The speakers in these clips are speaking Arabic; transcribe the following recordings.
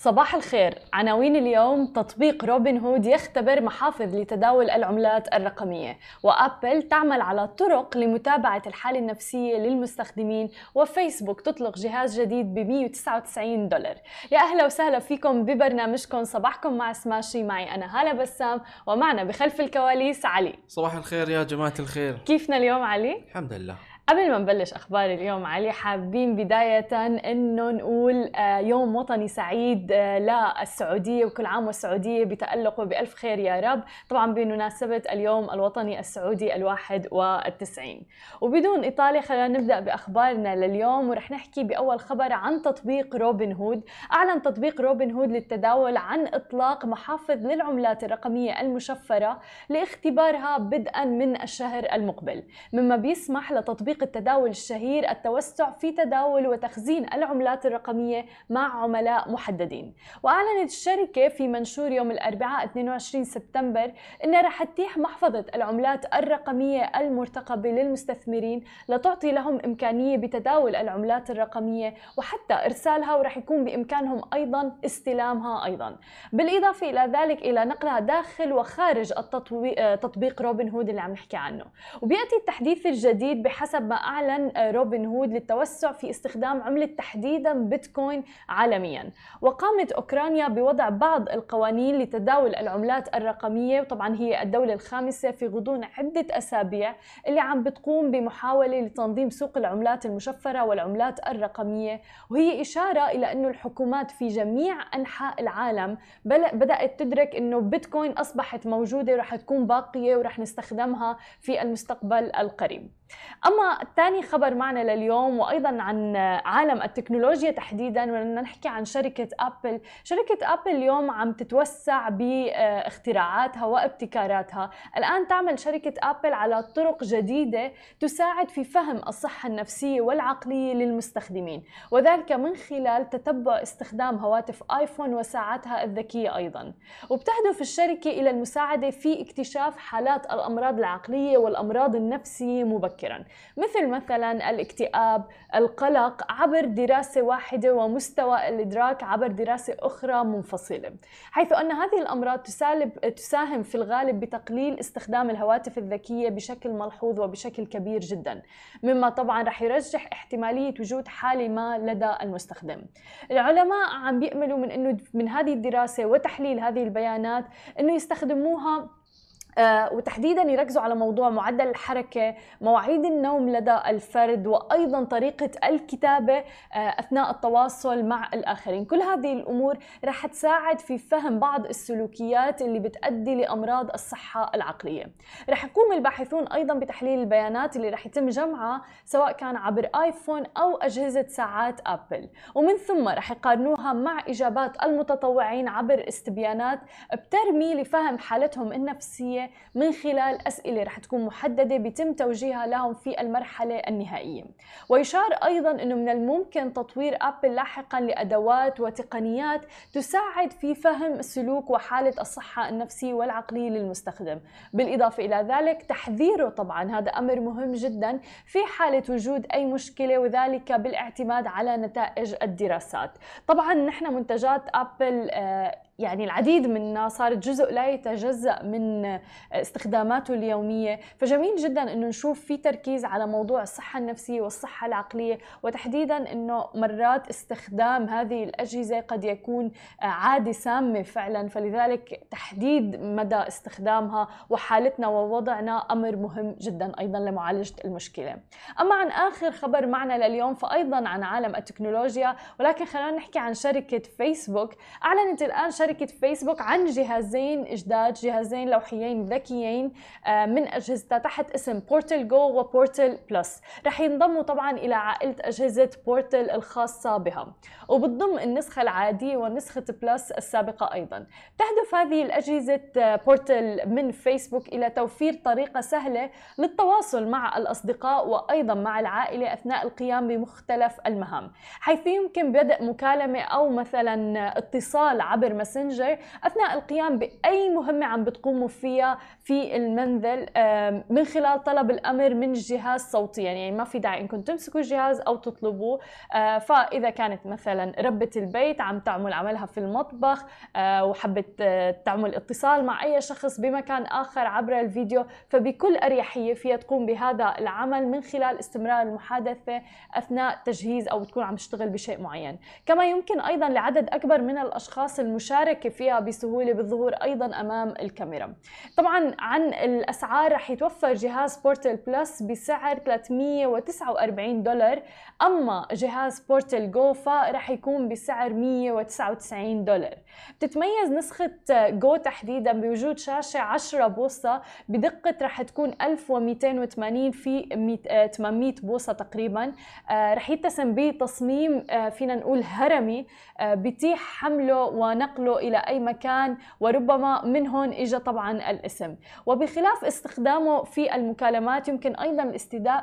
صباح الخير. عناوين اليوم تطبيق روبن هود يختبر محافظ لتداول العملات الرقمية وأبل تعمل على طرق لمتابعة الحالة النفسية للمستخدمين وفيسبوك تطلق جهاز جديد ب 199 دولار. يا أهلا وسهلا فيكم ببرنامجكم. صباحكم مع سماشي. معي أنا هالة بسام ومعنا بخلف الكواليس علي. صباح الخير يا جماعة الخير. كيفنا اليوم علي؟ الحمد لله. قبل ما نبلش أخبار اليوم علي حابين بداية إنه نقول آه، يوم وطني سعيد آه، للسعودية وكل عام والسعودية بتالق وبالف خير يا رب. طبعا بمناسبة اليوم الوطني السعودي الواحد والتسعين. وبدون إطالة خلينا نبدأ بأخبارنا لليوم ورح نحكي بأول خبر عن تطبيق روبن هود. أعلن تطبيق روبن هود للتداول عن إطلاق محافظ للعملات الرقمية المشفرة لاختبارها بدءا من الشهر المقبل. مما بيسمح لتطبيق تطبيق التداول الشهير التوسع في تداول وتخزين العملات الرقمية مع عملاء محددين. وأعلنت الشركة في منشور يوم الأربعاء 22 سبتمبر أنها رح تتيح محفظة العملات الرقمية المرتقبة للمستثمرين لتعطي لهم إمكانية بتداول العملات الرقمية وحتى إرسالها ورح يكون بإمكانهم أيضا استلامها أيضا. بالإضافة إلى ذلك إلى نقلها داخل وخارج التطبيق تطبيق روبن هود اللي عم نحكي عنه. وبيأتي التحديث الجديد بحسب ما أعلن روبن هود للتوسع في استخدام عملة تحديدا بيتكوين عالميا. وقامت أوكرانيا بوضع بعض القوانين لتداول العملات الرقمية وطبعا هي الدولة الخامسة في غضون عدة أسابيع اللي عم بتقوم بمحاولة لتنظيم سوق العملات المشفرة والعملات الرقمية. وهي إشارة إلى أنه الحكومات في جميع أنحاء العالم بدأت تدرك أنه بيتكوين أصبحت موجودة ورح تكون باقية ورح نستخدمها في المستقبل القريب. أما ثاني خبر معنا لليوم وأيضا عن عالم التكنولوجيا تحديدا بدنا نحكي عن شركة أبل. شركة أبل اليوم عم تتوسع باختراعاتها وابتكاراتها الآن تعمل شركة أبل على طرق جديدة تساعد في فهم الصحة النفسية والعقلية للمستخدمين وذلك من خلال تتبع استخدام هواتف آيفون وساعاتها الذكية أيضا. وبتهدف الشركة إلى المساعدة في اكتشاف حالات الأمراض العقلية والأمراض النفسية مبكرا. مبكرا. مثل مثلا الاكتئاب القلق عبر دراسة واحدة ومستوى الإدراك عبر دراسة أخرى منفصلة حيث أن هذه الأمراض تساهم في الغالب بتقليل استخدام الهواتف الذكية بشكل ملحوظ وبشكل كبير جدا مما طبعا رح يرجح احتمالية وجود حالة ما لدى المستخدم. العلماء عم بيأملوا من أنه من هذه الدراسة وتحليل هذه البيانات أنه يستخدموها وتحديدا يركزوا على موضوع معدل الحركة مواعيد النوم لدى الفرد وأيضا طريقة الكتابة آه، أثناء التواصل مع الآخرين. كل هذه الأمور رح تساعد في فهم بعض السلوكيات اللي بتؤدي لأمراض الصحة العقلية. رح يقوم الباحثون أيضا بتحليل البيانات اللي رح يتم جمعها سواء كان عبر آيفون أو أجهزة ساعات أبل. ومن ثم رح يقارنوها مع إجابات المتطوعين عبر استبيانات بترمي لفهم حالتهم النفسية من خلال أسئلة رح تكون محددة بيتم توجيهها لهم في المرحلة النهائية. ويشار أيضا أنه من الممكن تطوير أبل لاحقا لأدوات وتقنيات تساعد في فهم سلوك وحالة الصحة النفسية والعقلية للمستخدم. بالإضافة إلى ذلك تحذيره طبعا هذا أمر مهم جدا في حالة وجود أي مشكلة وذلك بالاعتماد على نتائج الدراسات. طبعا نحن منتجات أبل آه، يعني العديد منها صارت جزء لا يتجزأ من استخداماته اليومية. فجميل جدا أنه نشوف في تركيز على موضوع الصحة النفسية والصحة العقلية وتحديدا أنه مرات استخدام هذه الأجهزة قد يكون عادة سامة فعلا. فلذلك تحديد مدى استخدامها وحالتنا ووضعنا أمر مهم جدا أيضا لمعالجة المشكلة. أما عن آخر خبر معنا لليوم فأيضا عن عالم التكنولوجيا ولكن خلينا نحكي عن شركة فيسبوك أعلنت الآن شركة شركة فيسبوك عن جهازين جداد جهازين لوحيين ذكيين آه، من أجهزتها تحت اسم Portal Go و Portal Plus رح ينضموا طبعا إلى عائلة أجهزة Portal الخاصة بها وبتضم النسخة العادية ونسخة Plus السابقة أيضا. تهدف هذه الأجهزة Portal آه، من فيسبوك إلى توفير طريقة سهلة للتواصل مع الأصدقاء وأيضا مع العائلة أثناء القيام بمختلف المهام. حيث يمكن بدء مكالمة أو مثلا اتصال عبر مسنجر ماسنجر أثناء القيام بأي مهمة عم بتقوموا فيها في المنزل من خلال طلب الأمر من الجهاز صوتيا يعني ما في داعي إنكم تمسكوا الجهاز أو تطلبوه. آه، فإذا كانت مثلا ربة البيت عم تعمل عملها في المطبخ آه، وحبت آه، تعمل اتصال مع أي شخص بمكان آخر عبر الفيديو فبكل أريحية فيها تقوم بهذا العمل من خلال استمرار المحادثة أثناء تجهيز أو تكون عم تشتغل بشيء معين. كما يمكن أيضا لعدد أكبر من الأشخاص المشاركة فيها بسهولة بالظهور أيضا أمام الكاميرا. طبعا عن الأسعار رح يتوفر جهاز Portal Plus بسعر 349 دولار. أما جهاز Portal Go فرح يكون بسعر 199 دولار. بتتميز نسخة جو تحديدا بوجود شاشة 10 بوصة بدقة رح تكون 1280 في 800 بوصة تقريبا. آه، رح يتسم بتصميم آه، فينا نقول هرمي آه، بتيح حمله ونقله إلى أي مكان وربما من هون إجا طبعا الاسم. وبخلاف استخدامه في المكالمات يمكن أيضا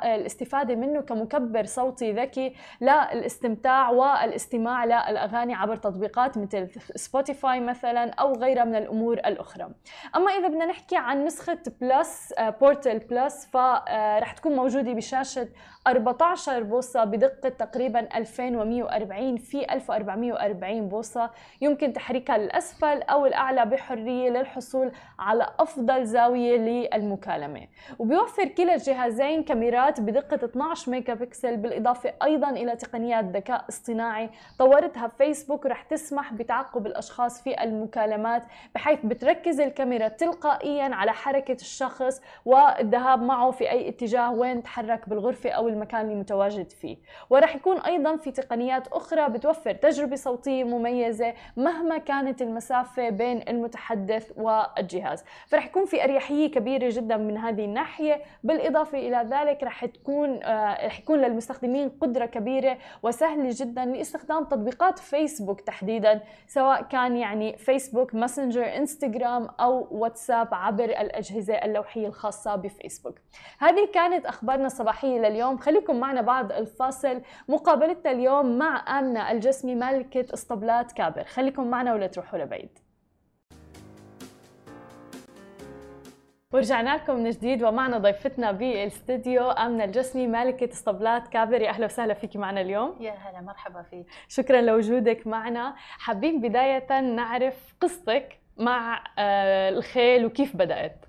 الاستفادة منه كمكبر صوتي ذكي للاستمتاع والاستماع للأغاني عبر تطبيقات مثل سبوتيفاي مثلا أو غيرها من الأمور الأخرى. أما إذا بدنا نحكي عن نسخة Plus Portal Plus فرح تكون موجودة بشاشة 14 بوصة بدقة تقريبا 2140 في 1440 بوصة. يمكن تحريكها للأسفل أو الأعلى بحرية للحصول على أفضل زاوية للمكالمة. وبيوفر كلا الجهازين كاميرات بدقة 12 ميجا بكسل بالإضافة أيضا إلى تقنيات ذكاء اصطناعي. طورتها فيسبوك رح تسمح بتعقب الأشخاص في المكالمات بحيث بتركز الكاميرا تلقائيا على حركة الشخص والذهاب معه في أي اتجاه وين تحرك بالغرفة أو المكان اللي متواجد فيه. ورح يكون أيضا في تقنيات أخرى بتوفر تجربة صوتية مميزة مهما كانت المسافة بين المتحدث والجهاز. فرح يكون في أريحية كبيرة جدا من هذه الناحية. بالإضافة إلى ذلك رح تكون آه، رح يكون للمستخدمين قدرة كبيرة وسهلة جدا لاستخدام تطبيقات فيسبوك تحديدا سواء كان يعني فيسبوك ماسنجر إنستغرام أو واتساب عبر الأجهزة اللوحية الخاصة بفيسبوك. هذه كانت أخبارنا الصباحية لليوم. خليكم معنا بعد الفاصل. مقابلتنا اليوم مع آمنة الجسمي مالكة أسطبلات كابر. خليكم معنا ولا تروحوا لبعيد. ورجعنا لكم من جديد ومعنا ضيفتنا بالاستديو آمنة الجسمي مالكة اسطبلات كابر يا أهلا وسهلا فيك معنا اليوم. يا هلا مرحبا فيك. شكرا لوجودك معنا. حابين بداية نعرف قصتك مع آه، الخيل وكيف بدأت؟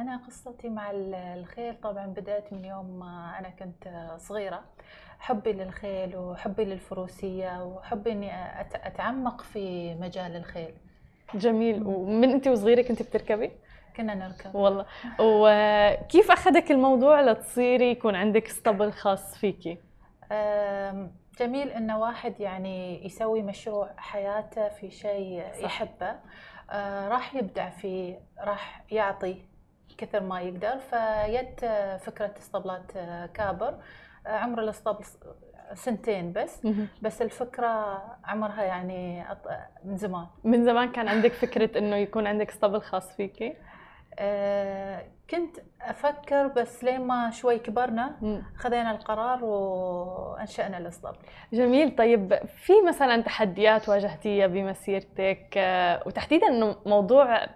أنا قصتي مع الخيل طبعا بدأت من يوم ما أنا كنت صغيرة. حبي للخيل وحبي للفروسية وحبي إني أتعمق في مجال الخيل. جميل. ومن أنت وصغيرة كنت بتركبي؟ كنا نركب. والله. وكيف أخذك الموضوع لتصيري يكون عندك اسطبل خاص فيكي جميل انه واحد يعني يسوي مشروع حياته في شيء يحبه. آه، راح يبدع فيه راح يعطي. كثر ما يقدر. فيت فكرة اسطبلات كابر. آه، عمر الاسطبل سنتين بس. بس الفكرة عمرها يعني من زمان. من زمان كان عندك فكرة إنه يكون عندك اسطبل خاص فيكي آه، كنت أفكر بس لين ما شوي كبرنا خذينا القرار وأنشأنا الاسطبل. جميل. طيب في مثلا تحديات واجهتيها بمسيرتك؟ آه، وتحديدا إنه موضوع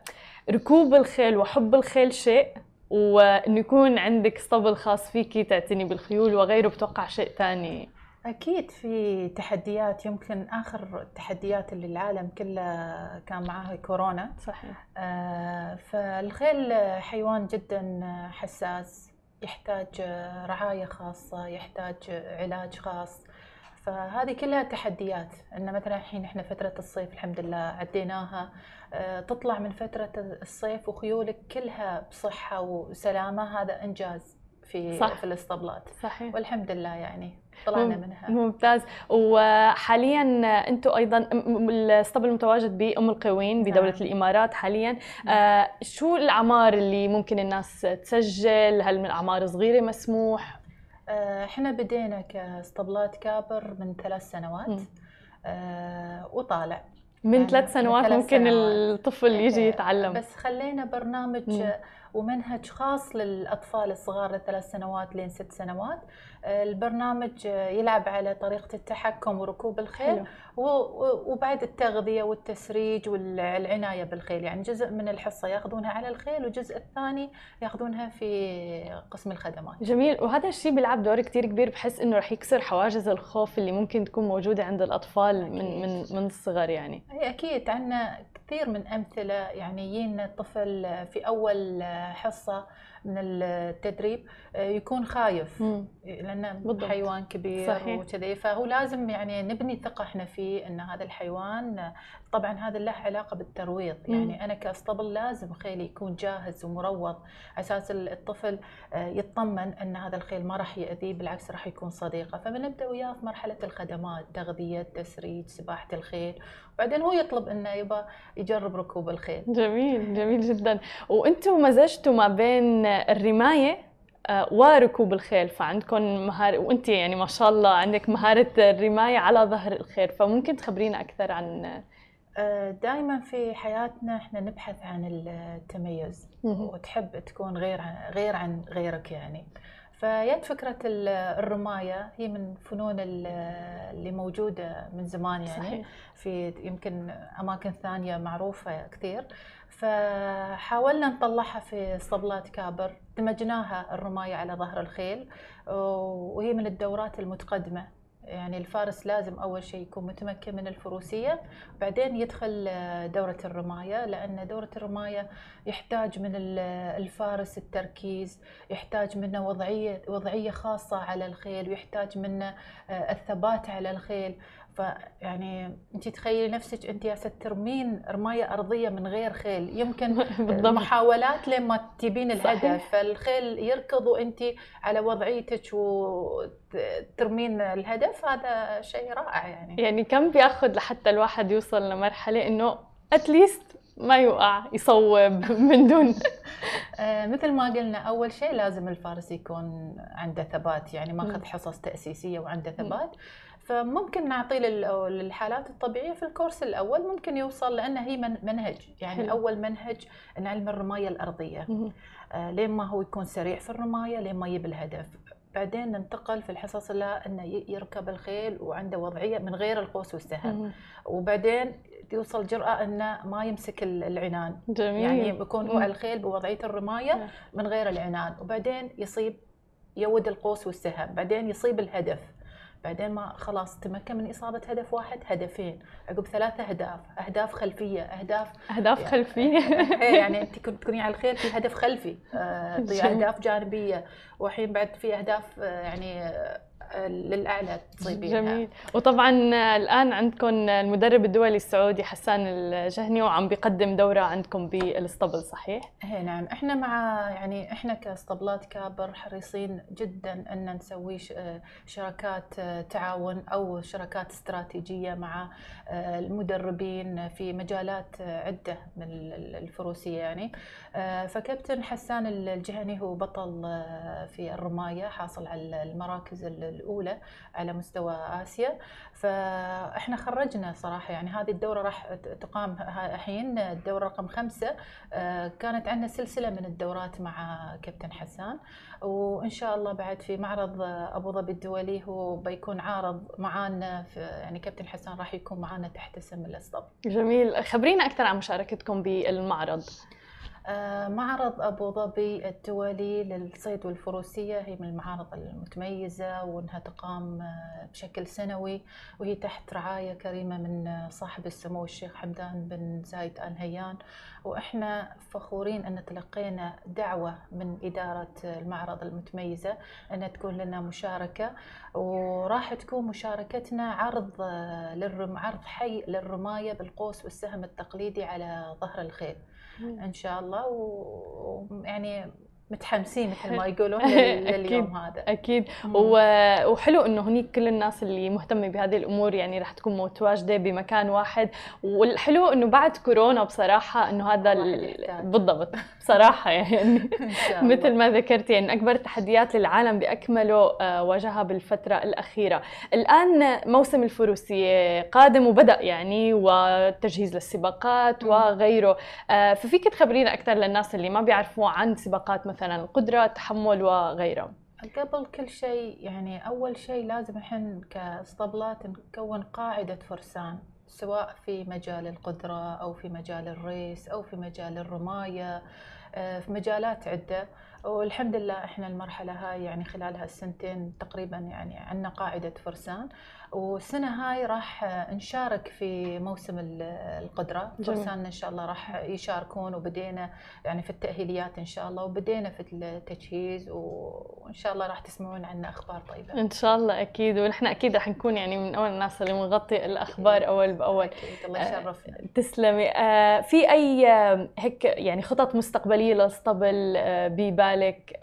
ركوب الخيل وحب الخيل شيء وإنه يكون عندك اسطبل خاص فيكي تعتني بالخيول وغيره بتوقع شيء ثاني أكيد في تحديات يمكن آخر التحديات اللي العالم كله كان معاها كورونا. صحيح. آه فالخيل حيوان جدا حساس يحتاج رعاية خاصة يحتاج علاج خاص. فهذه كلها تحديات. إن مثلا الحين إحنا فترة الصيف الحمد لله عديناها. آه، تطلع من فترة الصيف وخيولك كلها بصحة وسلامة هذا إنجاز في صح. في الاسطبلات صحيح. والحمد لله يعني طلعنا منها. ممتاز. وحاليا أنتم أيضا الاسطبل المتواجد بأم القوين بدولة نعم. الإمارات حاليا. نعم. آه شو الأعمار اللي ممكن الناس تسجل؟ هل من اعمار صغيرة مسموح؟ إحنا بدينا كاسطبلات كابر من ثلاث سنوات آه وطالع من يعني ثلاث سنوات من ممكن سنوات. الطفل يجي إيه، يتعلم بس خلينا برنامج مم. ومنهج خاص للأطفال الصغار لثلاث سنوات لين ست سنوات البرنامج يلعب على طريقة التحكم وركوب الخيل حلو. وبعد التغذية والتسريج والعناية بالخيل. يعني جزء من الحصة ياخذونها على الخيل والجزء الثاني ياخذونها في قسم الخدمات. جميل. وهذا الشيء بيلعب دور كتير كبير بحس إنه رح يكسر حواجز الخوف اللي ممكن تكون موجودة عند الأطفال من من من الصغر يعني. هي أكيد. عندنا كثير من أمثلة يعني يجينا الطفل في أول حصة من التدريب يكون خايف. بالضبط. حيوان كبير. وكذي. فهو لازم يعني نبني ثقة إحنا فيه. أن هذا الحيوان طبعا هذا له علاقة بالترويض. يعني أنا كأسطبل لازم خيلي يكون جاهز ومروض على أساس الطفل يطمن أن هذا الخيل ما راح يأذيه بالعكس راح يكون صديقه. فبنبدأ وياه في مرحلة الخدمات تغذية تسريج سباحة الخيل. وبعدين هو يطلب إنه يبغى يجرب ركوب الخيل. جميل جميل جدا. وأنتم مزجتوا ما بين الرماية آه، وركوب الخيل فعندكم مهارة وأنت يعني ما شاء الله عندك مهارة الرماية على ظهر الخيل فممكن تخبرينا أكثر عن دائما في حياتنا إحنا نبحث عن التميز وتحب تكون غير عن غير عن غيرك يعني. فجت فكرة ال- الرماية هي من فنون ال- اللي موجودة من زمان يعني. صحيح. في يمكن أماكن ثانية معروفة كثير. فحاولنا نطلعها في اسطبلات كابر دمجناها الرماية على ظهر الخيل وهي من الدورات المتقدمة. يعني الفارس لازم أول شيء يكون متمكن من الفروسية بعدين يدخل دورة الرماية لأن دورة الرماية يحتاج من ال- الفارس التركيز يحتاج منه وضعية وضعية خاصة على الخيل ويحتاج منه آه، الثبات على الخيل. فيعني انت تخيلي نفسك انت يا ترمين رماية أرضية من غير خيل. يمكن بالضبط. محاولات لما تجيبين صحيح. الهدف فالخيل يركض وانت على وضعيتك وترمين الهدف. هذا شيء رائع يعني. يعني كم بياخذ لحتى الواحد يوصل لمرحلة إنه اتليست ما يوقع يصوب من دون. آه، مثل ما قلنا أول شيء لازم الفارس يكون عنده ثبات. يعني. ماخذ حصص تأسيسية وعنده ثبات. فممكن نعطيه لل- للحالات الطبيعية في الكورس الأول ممكن يوصل لأنه هي من- منهج يعني حلو. أول منهج نعلم الرماية الأرضية. آه، لين ما هو يكون سريع في الرماية لين ما يجيب الهدف. بعدين ننتقل في الحصص إلى إنه يركب الخيل وعنده وضعية من غير القوس والسهم. وبعدين يوصل جرأة إنه ما يمسك ال- العنان. جميل. يعني بيكون هو. على الخيل بوضعية الرماية نعم. من غير العنان. وبعدين يصيب يود القوس والسهم. بعدين يصيب الهدف. بعدين ما خلاص تمكن من إصابة هدف واحد هدفين. عقب ثلاثة أهداف. أهداف خلفية. أهداف أهداف خلفية. إيه يعني أنت كنت تكوني على الخيل في هدف خلفي. آه، في. أهداف جانبية. والحين بعد في أهداف آه، يعني آه، للاعلى تصيبينها جميل. وطبعا الآن عندكم المدرب الدولي السعودي حسان الجهني وعم بيقدم دورة عندكم بالاسطبل صحيح؟ إيه نعم. إحنا مع يعني إحنا كاسطبلات كابر حريصين جدا أن نسوي ش- شراكات تعاون أو شراكات استراتيجية مع المدربين في مجالات عدة من ال- الفروسية يعني. فكابتن حسان الجهني هو بطل في الرماية حاصل على المراكز ال- الأولى على مستوى آسيا. فإحنا خرجنا صراحة يعني هذه الدورة راح تقام الحين الدورة رقم خمسة. آه، كانت عندنا سلسلة من الدورات مع كابتن حسان. وإن شاء الله بعد في معرض أبو ظبي الدولي هو بيكون عارض معانا يعني كابتن حسان راح يكون معانا تحت اسم الاسطبل جميل. خبرينا أكثر عن مشاركتكم بالمعرض. معرض أبو ظبي الدولي للصيد والفروسية هي من المعارض المتميزة وأنها تقام آه، بشكل سنوي وهي تحت رعاية كريمة من آه، صاحب السمو الشيخ حمدان بن زايد آل نهيان وإحنا فخورين أن تلقينا دعوة من إدارة المعرض المتميزة أن تكون لنا مشاركة. وراح تكون مشاركتنا عرض آه، للرم عرض حي للرماية بالقوس والسهم التقليدي على ظهر الخيل. إن شاء الله ويعني متحمسين مثل ما يقولون. لليوم هذا. أكيد. وحلو إنه هنيك كل الناس اللي مهتمة بهذه الأمور يعني رح تكون متواجدة بمكان واحد. والحلو إنه بعد كورونا بصراحة إنه هذا ال-. بالضبط. بصراحة يعني مثل ما ذكرتي يعني أكبر التحديات للعالم بأكمله آه، واجهها بالفترة الأخيرة. الآن موسم الفروسية قادم وبدأ يعني والتجهيز للسباقات. وغيره. آه، ففيك تخبرينا أكثر للناس اللي ما بيعرفوا عن سباقات مثلا القدره التحمل وغيره. قبل كل شيء يعني أول شيء لازم إحنا كاسطبلات نكون قاعدة فرسان سواء في مجال القدرة أو في مجال الريس أو في مجال الرماية آه، في مجالات عدة. والحمد لله إحنا المرحلة هاي يعني خلال هالسنتين تقريبا يعني عندنا قاعدة فرسان والسنة هاي راح نشارك في موسم القدرة. فرساننا إن شاء الله راح يشاركون وبدينا يعني في التأهيليات إن شاء الله وبدينا في التجهيز وإن شاء الله راح تسمعون عنا أخبار طيبة. إن شاء الله أكيد ونحن أكيد راح نكون يعني من أول الناس اللي بنغطي الأخبار أول بأول. أكيد الله يشرفنا. آه تسلمي. آه في أي آه هيك يعني خطط مستقبلية للاسطبل آه ببالك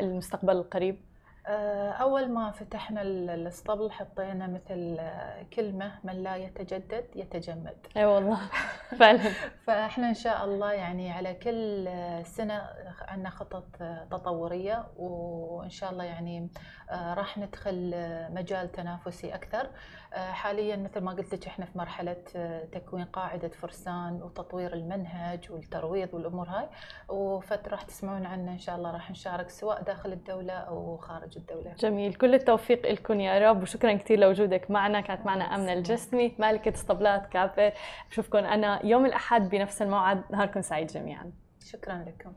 للمستقبل القريب؟ آه، أول ما فتحنا الاسطبل حطينا مثل آه، كلمة من لا يتجدد يتجمد. أي والله. فعلا. فإحنا إن شاء الله يعني على كل سنة عندنا خطط تطورية وإن شاء الله يعني آه، راح ندخل مجال تنافسي أكثر. حاليا مثل ما قلت لك إحنا في مرحلة تكوين قاعدة فرسان وتطوير المنهج والترويض والأمور هاي. وفترة راح تسمعون عنا إن شاء الله راح نشارك سواء داخل الدولة أو خارج الدولة. جميل. كل التوفيق لكم يا رب وشكرا كثير لوجودك معنا. كانت معنا أمنة الجسمي مالكة اسطبلات كابر. بشوفكم أنا يوم الأحد بنفس الموعد. نهاركم سعيد جميعا. شكرا لكم.